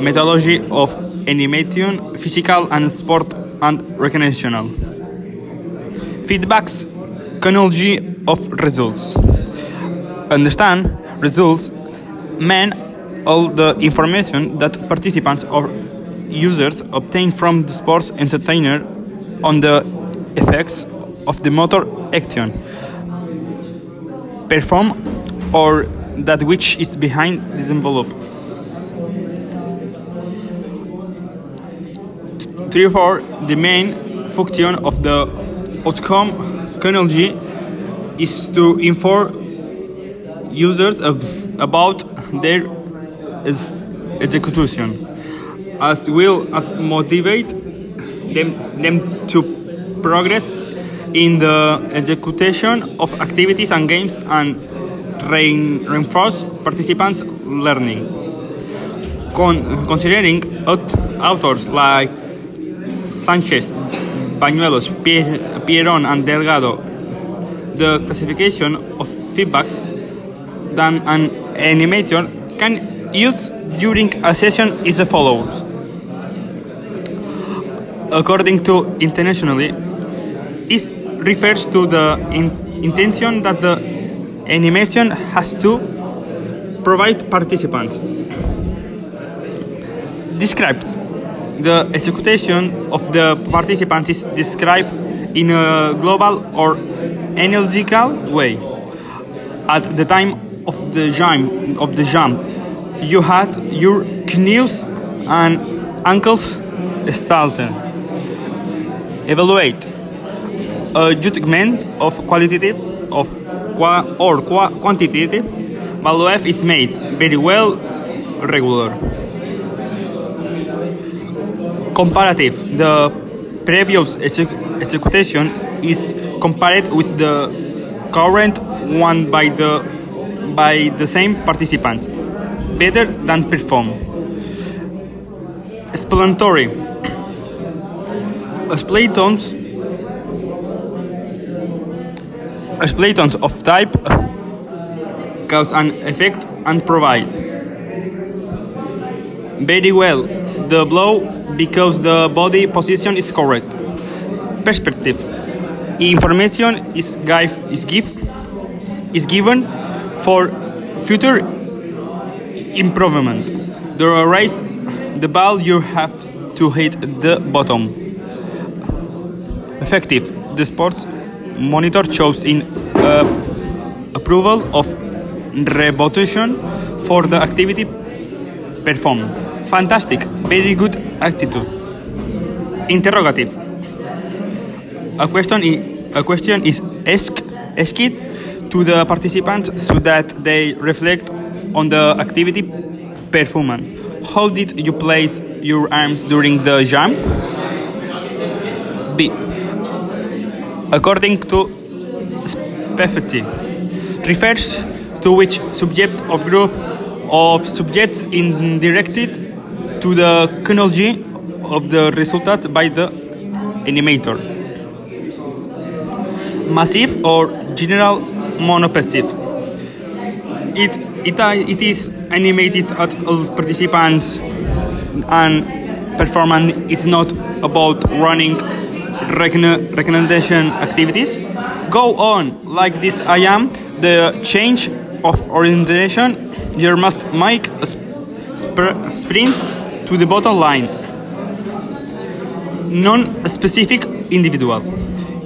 methodology of animation, physical and sport and recreational. Feedbacks, chronology of results. Understand results mean all the information that participants or users obtain from the sports entertainer on the effects of the motor action perform or that which is behind this envelope. Therefore, the main function of the outcome chronology is to inform users of, about their execution, as well as motivate them, them to progress in the execution of activities and games and rein- reinforce participants' learning. Con- considering aut- authors like Sanchez, Bañuelos, Pier- Pieron, and Delgado, the classification of feedbacks that an animator can use during a session is as follows. According to internationally, it refers to the in- intention that the animation has to provide participants. Describes the execution of the participant is described in a global or analytical way. At the time of the jump, of the jump, you had your knees and ankles started. Evaluate a judgment of qualitative of qua, or qua, quantitative value is made very well regular comparative. The previous exec- execution is compared with the current one by the by the same participants. Better than perform. Explanatory. Explanations explanations of type cause and effect and provide. Very well. The blow because the body position is correct. Perspective. Information is give, is give is given for future improvement. The raise the ball you have to hit the bottom. Effective. The sports monitor shows in uh, approval of repetition for the activity performed. Fantastic. Very good attitude. Interrogative. A question, i- a question is asked, asked to the participants so that they reflect on the activity performed. How did you place your arms during the jump? B. According to specificity, refers to which subject or group of subjects in directed to the chronology of the results by the animator. Massive or general monopassive. It, it, uh, it is animated at all participants and performance is not about running recommendation activities. Go on like this I am. The change of orientation you must make a sp- spr- sprint to the bottom line. Non-specific individual.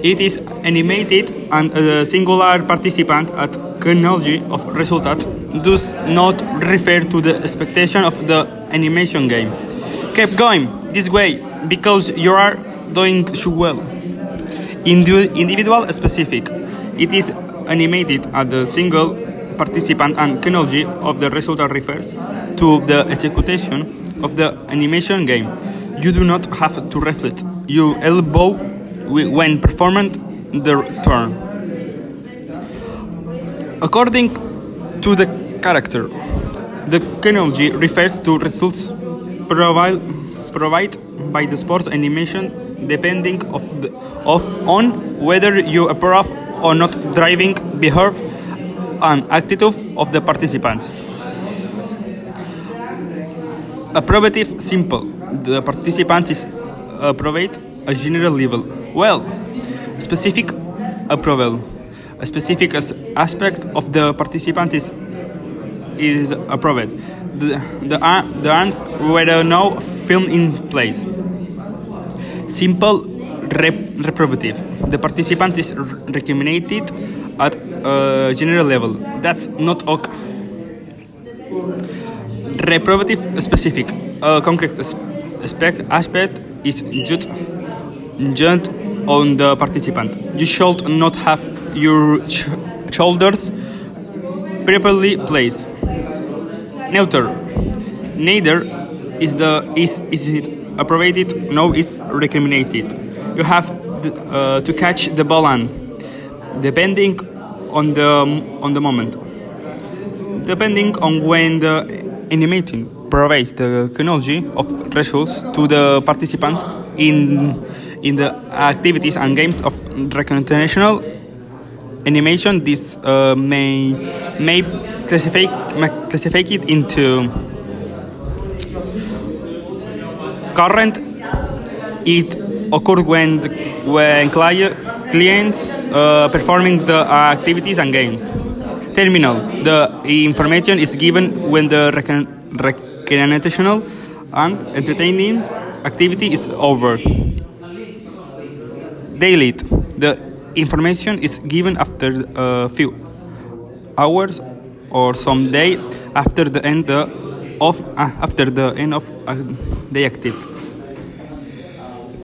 It is animated and a singular participant at chronology of results does not refer to the expectation of the animation game. Keep going this way because you are doing so well. Indi- individual specific. It is animated at the single participant and chronology of the result refers to the execution of the animation game. You do not have to reflect. You elbow when performing the turn. According to the character, the chronology refers to results provide, provide by the sports animation depending of the, of on whether you approve or not driving behavior and attitude of the participants. Approbative simple. The participant is approved a general level. Well, specific approval. A specific aspect of the participant is is approved. The the, ar- the arms were no film in place. Simple rep- reprobative. The participant is recommended at a general level. That's not ok. Reprobative specific. A concrete as- aspect, is judged, on the participant. You should not have your sh- shoulders properly placed. Neuter. Neither is the is is it approved no is recommended. You have uh, to catch the on, depending on the on the moment. Depending on when the animating provides the chronology of results to the participant in in the activities and games of recreational animation, this uh, may may classify may classify it into current. It occurs when when cli- clients uh, performing the activities and games. Terminal. The information is given when the recreational and entertaining activity is over. Delete. The information is given after a few hours or some day after the end of uh, after the end of uh, the active.